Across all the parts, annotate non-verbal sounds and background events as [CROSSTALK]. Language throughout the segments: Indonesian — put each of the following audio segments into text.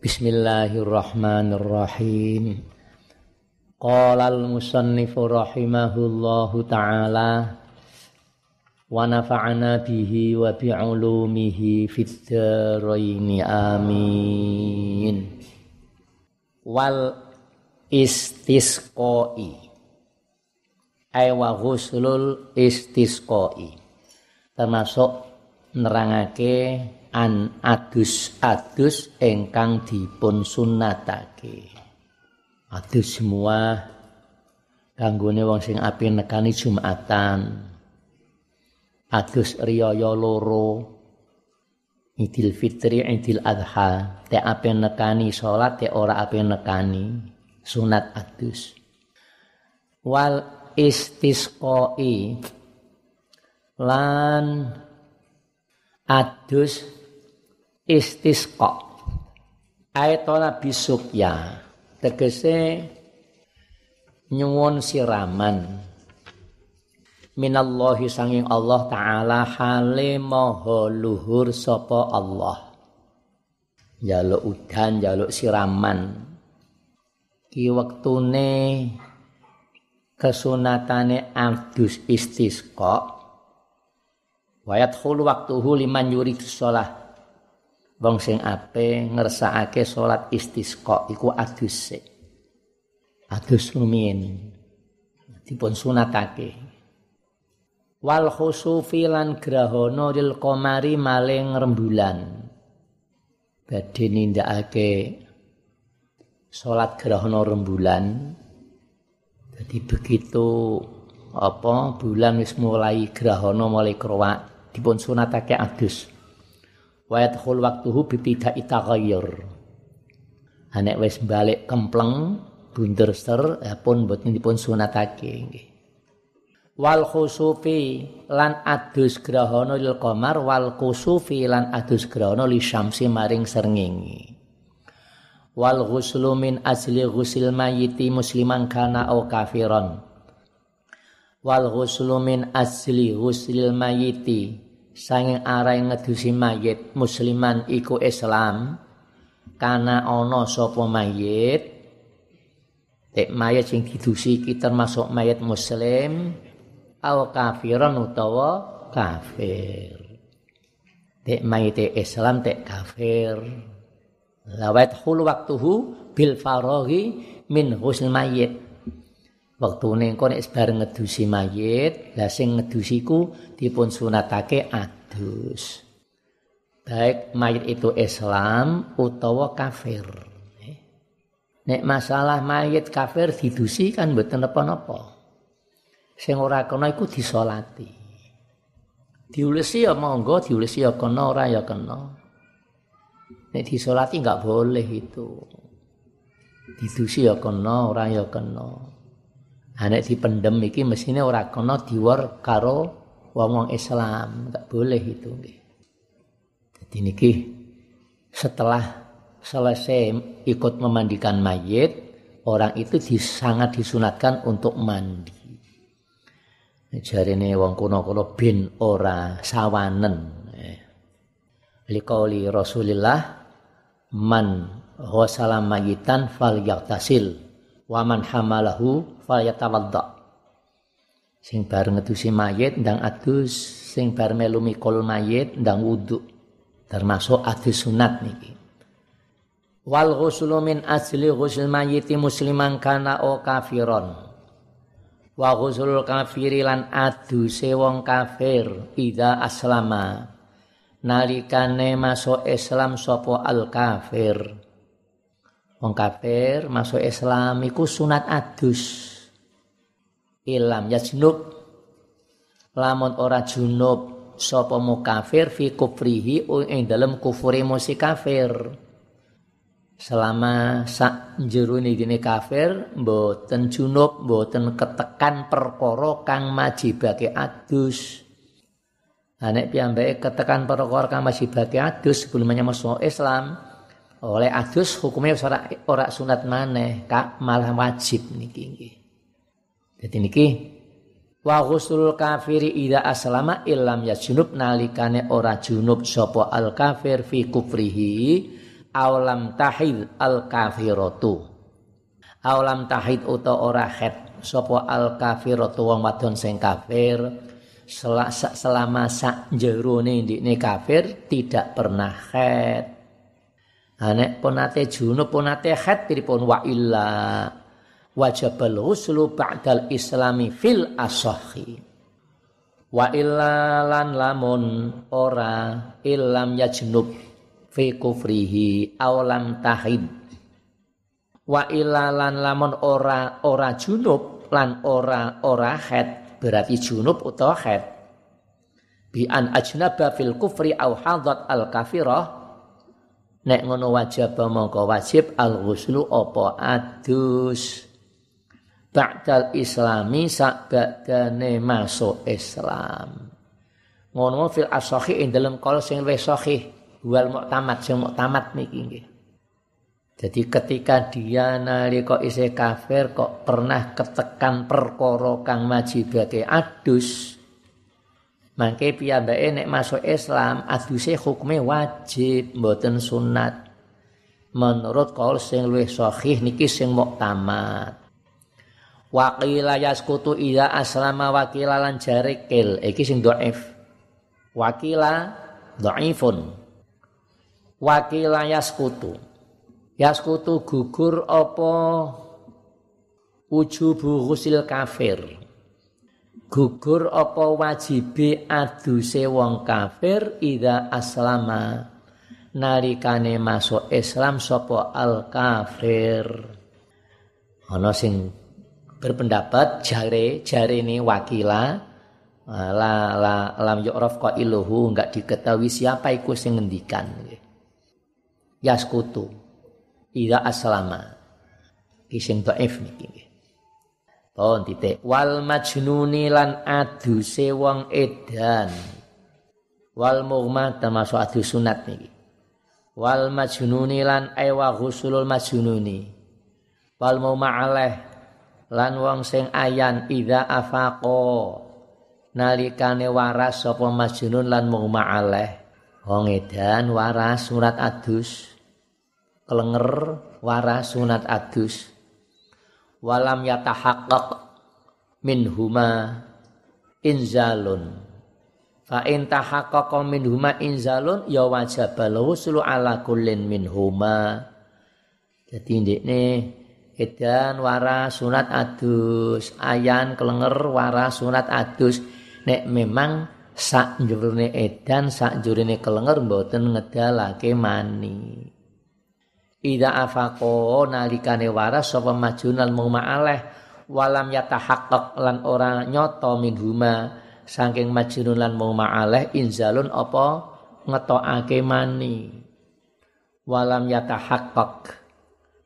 Bismillahirrahmanirrahim. Qala al-musannifu rahimahullahu ta'ala wa nafa'ana bihi wa bi'ulumihi fid dharain amin. Wal istisqai ay wa ghuslul istisqai termasuk nerangake an adus-adus ingkang dipun sunatake. Adus semua kanggone wong sing api nekani Jumatan. Adus riyaya loro. Idul Fitri, Idul Adha, te ape nekani salat, te ora ape nekani sunat adus. Wal istisqai lan adus istisqa ayatona bisukya tegese nyuwun siraman. Minallahi sanging Allah taala hale maha luhur sapa Allah. Jaluk udan jaluk siraman. Ki wektune kesunatane adus istisqa wayat hulu waktuhu liman yuri sholat Wong sing ape ngersakake salat istisqa iku adus sik. Adus rumiyin. Dipun sunatake. Wal khusufi lan grahana lil qamari maling rembulan. Badhe nindakake salat grahana rembulan. Jadi begitu apa bulan wis mulai grahana mulai krowak dipun sunatake adus. Wa yadkhul waqtuhu bi tidai taghayyur anek wis balik kempleng bunder ser ya pun boten dipun sunatake nggih. Wal khusufi lan adus grahana lil qamar wal khusufi lan adus grahana li syamsi maring srengenge. Wal ghuslu min asli ghusil mayiti musliman kana au kafiron wal ghuslu min asli ghusil mayiti sanging arai ngedusi mayit musliman iku Islam. Kana ana sapa mayit tek mayit sing didusi iki termasuk mayit muslim au kafiran utawa kafir. Tek mayit Islam tek kafir. Lawat hulu waktuhu bil faraghi min husnul mayit wektune engko nek bareng ngedusi mayit la sing ngedusiku dipun sunatake adus. Baik mayit itu Islam utawa kafir. Nek masalah mayit kafir didusi kan mboten napa-napa. Sing ora kena iku disolati. Diulisi ya monggo diulisi ya kena ora ya kena. Nek disolati enggak boleh itu. Didusi ya kena ora ya kena Anek dipendem iki mesine ora kena diwor karo wong-wong Islam, enggak boleh itu nggih. Jadi niki setelah selesai ikut memandikan mayit, orang itu sangat disunatkan untuk mandi. Jarine wong kuno-kuno bin ora sawanen. Eh. Liqauli Rasulillah man ghasala mayitan fal yaktasil waman hamalahu falyatawadda. Sing bar ngedusi mayit ndang adus. Sing bar melu mikul mayit ndang wudu termasuk adus sunat niki. Wal ghuslu min asli ghusl mayiti musliman kana o kafiron. Wa ghuslul kafiri lan aduse wong kafir ida aslama. Nalikane masuk Islam sapa al kafir wong kafir masuk Islam iku sunat adus. Ilam yajnub. Lamun ora junub sapa mu kafir fi kufrihi ing dalem kufure musi kafir. Selama sak jerone gene kafir mboten junub mboten ketekan perkara kang majibake adus. Nek piyambake ketekan perkara kang majibake adus sebelumnya masuk Islam oleh adus hukumnya ora ora sunat maneh kak. Malah wajib niki nggih. Dadi niki wa kafiri ida aslama illam yajunub nalikane ora junub sapa al kafir fi kufrihi aulam tahid al kafiratu. Aulam tahid uta ora het sapa al kafiratu wong wadon sing kafir selama sak jerone ndikne kafir tidak pernah het Anek ponate junub ponate het pripun wa illa? Wajibal ghuslu ba'dal islami fil asahi wa illa lan lamun ora illam yajnub fi kufrihi aw lam tahid. Wa illa lan lamun ora ora junub lan ora ora head berarti junub utawa head bi an ajnaba fil kufri aw hadat al kafirah nek ngono wajib mongko wajib al ghuslu apa adus ba'dal islami sakbadane masuk Islam. Ngono fil asahi ing dalam kol sing wis sahih wal muktamad sing muktamad niki nggih. Jadi ketika dia nalika isih kafir kok pernah ketekan perkara kang majibake adus. Mangke piyambake nek masuk Islam aduse hukume wajib mboten sunat. Menurut kol sing luwih sahih niki sing muktamad. Waqila yaskutu ida aslama wakila lan jarikil iki sing dhaif. Wakila dhaifun. Wakila yaskutu. Yaskutu gugur apa ujubu ghusil kafir. Gugur apa wajibe aduse wong kafir ida aslama. Nalikane masuk Islam sapa al kafir. Ana sing berpendapat jare jare ini wakila. Eh, la la lam yu'raf qailuhu enggak diketahui siapa iku sing ngendikan. Yaskutu. Ida aslama. Ising dhaif niki nggih Pon titik. Wal majnuni lan aduse wong edan. Wal mughma termasuk adu sunat niki. Wal majnuni lan aywa ghusulul majnuni. Wal mughma alaih lan wong sing ayan ida afaqo nalikane waras sapa majnun lan mughma alaih wong edan waras surat adus. Kelenger waras sunat adus walam yatahaqqaq min huma inzalun. Fa in tahaqqaqa min huma inzalun ya wajibal ghuslu ala kullin min huma jadi ndekne edan waras sunat adus ayan kelenger waras sunat adus. Nek memang sak njurune edan sak njurine kelenger mboten ngedalake mani ida afaqo nalikane waras sapa majunal ma'aleh walam yatahaqqaq lan ora nyoto minhuma. Saking majnun lan ma'aleh inzalun apa? Ngetokake mani. Walam yatahaqqaq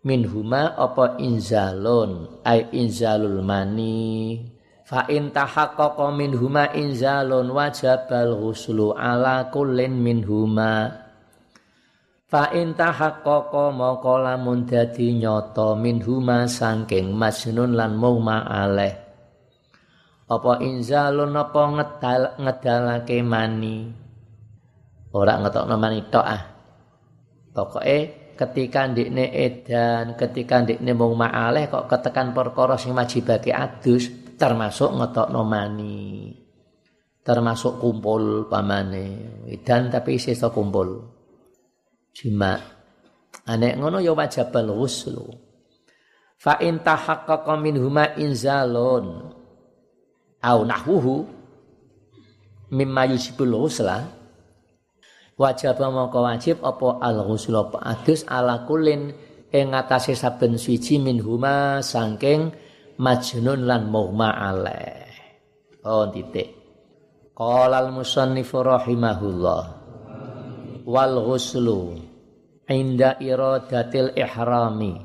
minhuma apa inzalun? Ay inzalul mani. Fa in tahaqqaqa minhuma inzalun wajabal ghuslu ala kullin minhuma fa in tahaqqaqa moko lamun dadi nyata minhuma saking majnun lan mauma aleh apa inzalun apa ngedal ngedalake mani ora ngetokno mani tok ah pokoke ketika ndikne edan, ketika ndikne mung ma'aleh kok ketekan perkara sing majibake adus termasuk ngetokno mani. Termasuk kumpul pamane. Edan tapi sisa kumpul. Jima. Anek ngono ya wajibal ghuslu. Fa in tahaqqaqa minhuma inzalun. Au nahwuhu. Mimma yusibul ghusla. Wajib mongko wajib apa al ghusl apa adus ala kulin ing ngatasé saben suci min huma saking majnun lan mughma alaih oh titik. Qala al musannif rahimahullah wal ghuslu inda iradatil ihrami.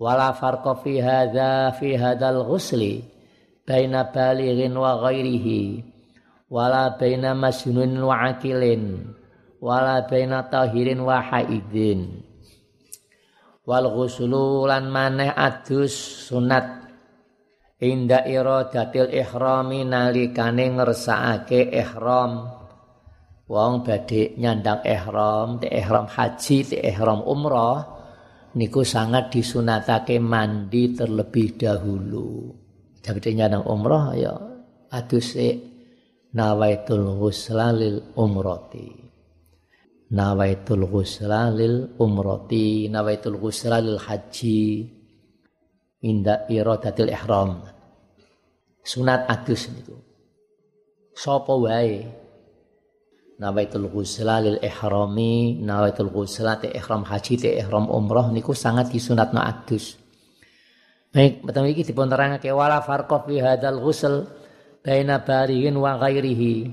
Wala farqa fi hadza fi hadzal ghusli baina balighin wa ghairihi wala baina masnun wa akilin wala baina tahirin wa haidin wal ghuslu lan maneh adus sunat inda iradatil ihrami nalikane ngersakake ihram wong badhe nyandang ihram, te ihram haji, te ihram umrah niku sangat disunatake mandi terlebih dahulu. Jadi nyandang umrah ya adus nawaitul ghusla lil umrati. Nawaitul ghusla lil umrati, nawaitul ghusla lil haji. Inda iradatil ihram. Sunat adus niku. Sapa wae nawaitul ghusla lil ihrami nawaitul ghusla te ihram haji te ihram umroh niku sangat disunatno adus. Baik betul iki dipun terangake wala farqa fi hadzal ghusl baina barihin wa ghairihi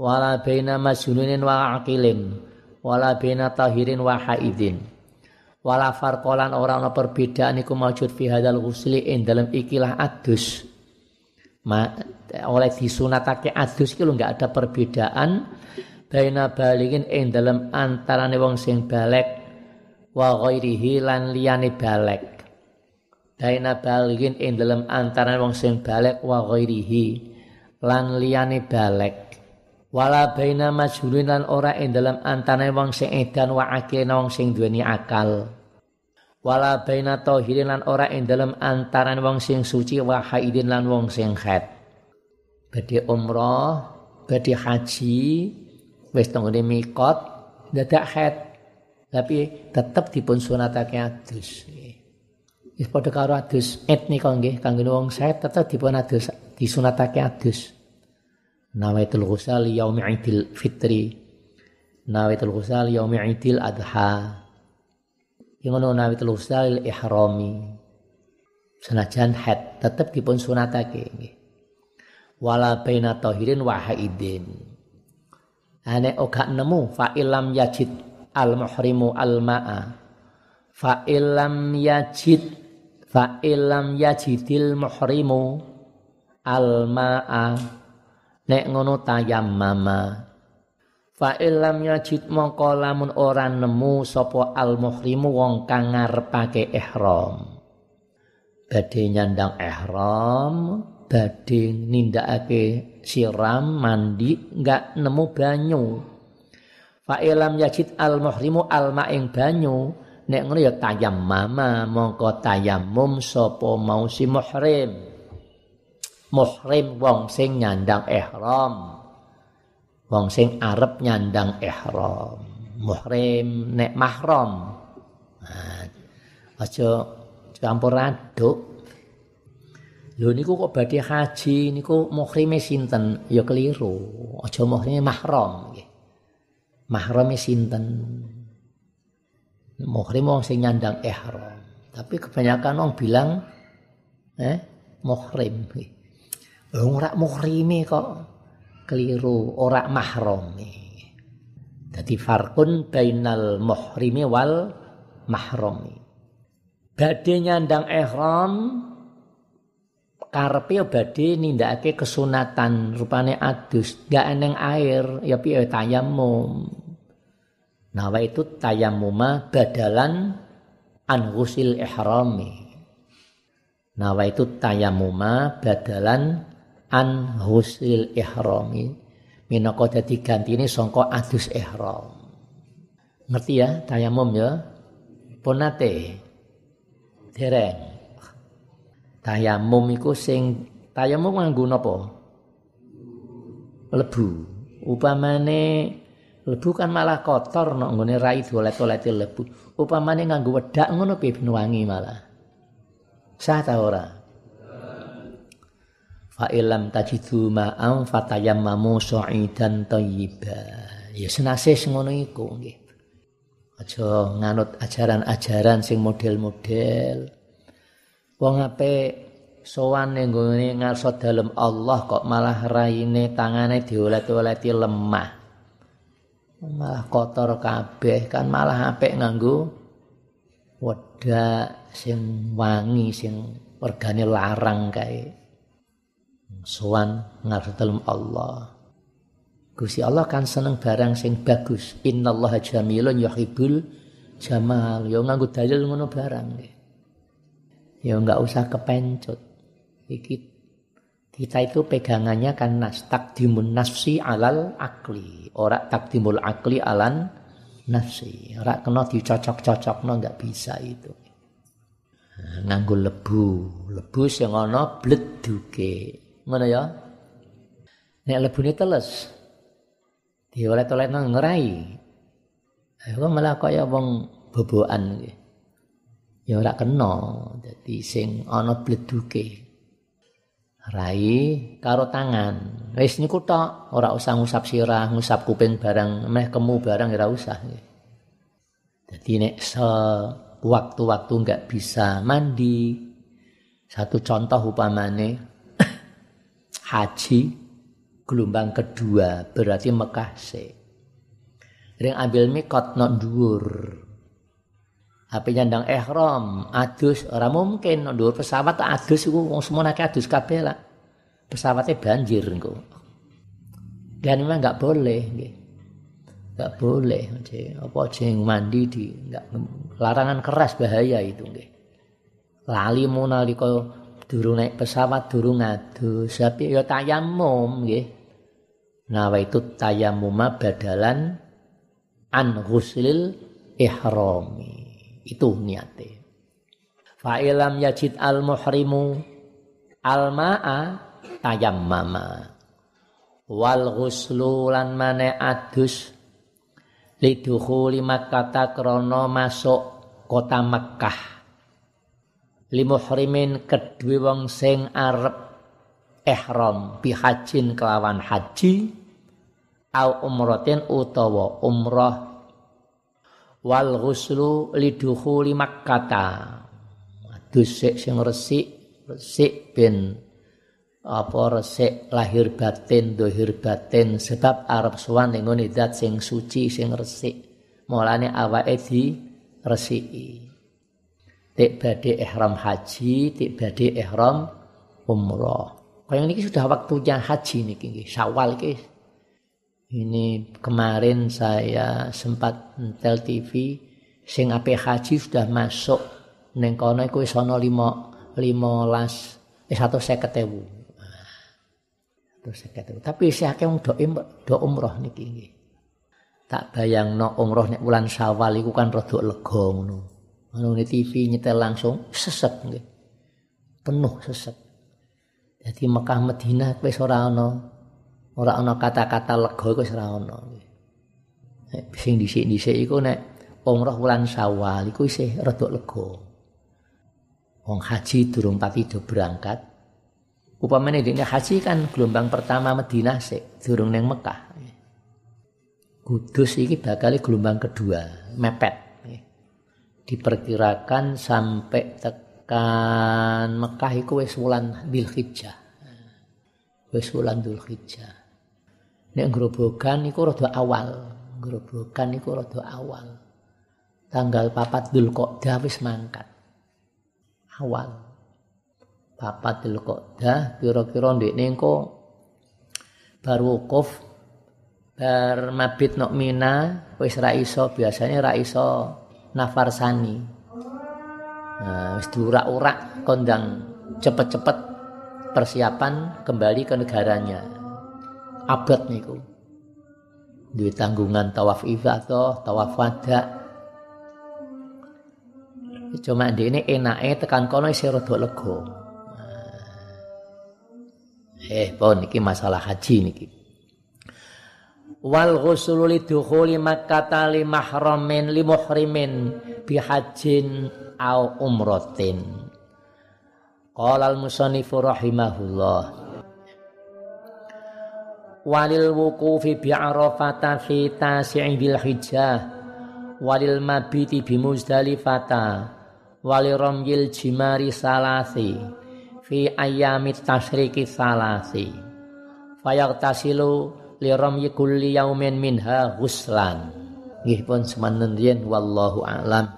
wala baina masjununin wa aqilin wala baina tahirin wa haidin. Wala farqalan ora ana perbedaan iku maujud fi hadzal ghusli ing dalam ikilah adus. Ma, oleh disunatake adus iki lho enggak ada perbedaan baina baligin ing dalem antarane wong sing balek wa ghairihi lan liyane balek baina baligin ing dalem antarane wong sing balek wa ghairihi lan liyane balek wala baina majhulin lan ora ing dalem antarane wong sing edan wa akil wong sing duweni akal. Wala baina tahirin lan ora ing dalem antarane wong sing suci wa haidin lan wong sing haid badhe umrah badhe haji wis tenggone mikot dadak head tapi tetep dipun sunatake adus. Wis padha karo adus etnika nggih kangge wong sehat tetep dipun adus disunatake adus. Nawaitul ghusal yaumi idil fitri. Nawaitul ghusal yaumi idil adha. Yang ngono nawaitul ghusal ihrami. Senajan head tetep dipun sunatake nggih. Wala baina tahirin wa haidin ane oga nemu fa ilam yajid al muhrimu al ma'a fa ilam yajid fa ilam yajidil muhrimu al ma'a nek ngono tayammama. Fa ilam yajid mongko lamun ora nemu sapa al muhrimu wong kang ngarepake ihram. Badhe nyandang ihram badhe nindakake siram mandi enggak nemu banyu. Fa ilam yajid al muhrimu al ma'ing banyu nek ngono ya tayammama mongko tayammum sapa mau si muhrim. Muhrim wong sing nyandang ihram. Wong sing arep nyandang ihram. Muhrim nek mahram. Nah, aja campur aduk Lho niku kok badhe haji niku muhrime sinten? Ya keliru. Aja muhrime mahram nggih. Mahrame sinten? Muhrim wong sing nyandang ihram. Tapi kebanyakan wong bilang eh muhrim. Wong ora muhrime kok keliru, ora mahram. Dadi farqun bainal muhrimi wal mahrami. Badhe nyandang ihram karepe ya badhe nindakake kesunatan rupane adus. Gak eneng air ya piye tayamum nawa itu tayamuma badalan an ghusil ihrami. Nawa itu tayamuma badalan an ghusil ihrami. Minangka dadi gantine sangka adus ihram. Ngerti ya tayamum ya? Ponate dereng Tayamum iku sing tayamum nganggo napa? Lebu. Upamane lebu kan malah kotor nek nggone rai dolet-dolete lebu. Upamane nganggo wedak ngono piye wangi malah. Sah ta ora? Fa ilam tajidu ma'am fatayammamu sa'idan thayyiba. Ya senasis ngono iku nggih. Aja nganut ajaran-ajaran sing model-model. Wong ape sowan ning gone ngarsa dalem Allah kok malah raine tangane diolet-oleti lemah. Malah kotor kabeh kan malah apik nganggo wedak sing wangi sing regane larang kae. Sowan ngarsa dalem Allah. Gusti Allah kan seneng barang sing bagus. Innallaha jamilun yuhibbul jamal. Yo nganggo dalil ngono barang. Ya. Ya enggak usah kepencut. Kita itu pegangannya kan nas takdimun nafsi alal akli, ora takdimul akli alan nafsi. Ora kena dicocok-cocok no nggak bisa itu. Nah, nganggo lebu, lebu sing ana bledhuke. Ngono ya. Nek lebune teles, diolet-olet nang ngerai. Aku malah kaya wong bobokan iki. Ya ora kena, dadi sing ana bledhuke. rai karo tangan. Wis niku tok, ora usah ngusap sirah, ngusap kuping barang, meh kemu barang ora usah. Jadi nek se waktu-waktu enggak bisa mandi, satu contoh upamane [COUGHS] haji gelombang kedua berarti Mekah se. Ring ambil mikot nok dhuwur. Ape nyandang ihram, adus ora mungkin ndur pesawat adus iku wong semono adus kabeh lah. Pesawatnya banjir engko. Dan memang enggak boleh nggih. Enggak boleh apa jeng mandi di enggak larangan keras bahaya itu nggih. Lali nalika durung naik pesawat durung adus, tapi ya tayamum nggih. Nah, itu tayamuma badalan an ghuslil ihrami. Itu niate. Fa'ilam yajid al-muhrimu al-ma'a tayammama. Wal ghuslu lan mane adus lidukhuli makkata krono masuk kota Mekkah. Limuhrimin kedue wong sing arep ihram bihajin kelawan haji au umratin utawa umrah wal ghuslu lidukhuli makkata. Dusik sing resik resik ben apa resik lahir batin dohir batin. Sebab Arab suwan ning zat sing suci sing resik. Mulane awake di resiki. Tik badhe ihram haji tik badhe ihram umrah. Kaya niki sudah waktunya haji niki nggih Syawal iki ini kemarin saya sempat ntel TV sing ape haji sudah masuk neng kono iku wis ana 5 15 eh 150.000. Tapi isih akeh wong do do umroh niki nggih. Tak bayangno umroh nek bulan Syawal iku kan rada lega ngono. Ngono TV nyetel langsung sesek nggih. Penuh sesek. Jadi Mekah Madinah wis ora ana ora ana kata-kata lega iku ora ana. Sing dhisik-dhisik iku nek umrah wulan Syawal iku isih rada lega. Wong haji durung pati do berangkat. Upamane dene haji kan gelombang pertama Madinah sik, durung ning Mekah. Kudus iki bakal gelombang kedua, mepet. Diperkirakan sampai tekan Mekah iku wis wulan Dzulhijjah. Wis wulan Dzulhijjah. Nek grobogan iku rada awal, grobogan iku rada awal. Tanggal papat Dul Qodah wis mangkat. Awal. Papat Dul Qodah kira-kira ndekne engko bar wukuf bar mabit nok Mina wis ra iso biasanya ra iso nafarsani. Nah, wis diurak-urak kondang cepet-cepet persiapan kembali ke negaranya. Abad niku. Duwe tanggungan tawaf ifadah, tawaf wada. Cuma ini enake tekan kono isih rada lega. Eh, pon iki masalah haji niki. Wal ghuslu lidukhuli makkata li mahramin li muhrimin bi hajjin au umratin. Qala al-musannifu rahimahullah walil wukufi bi arafata fi tasi'i bil hijjah. Walil mabiti bi muzdalifata. Walil ramyil jimari salasi fi ayyamit tasriki salasi fayagtasilu li ramyi kulli yaumin minha ghuslan. Nggih pun semanten wallahu a'lam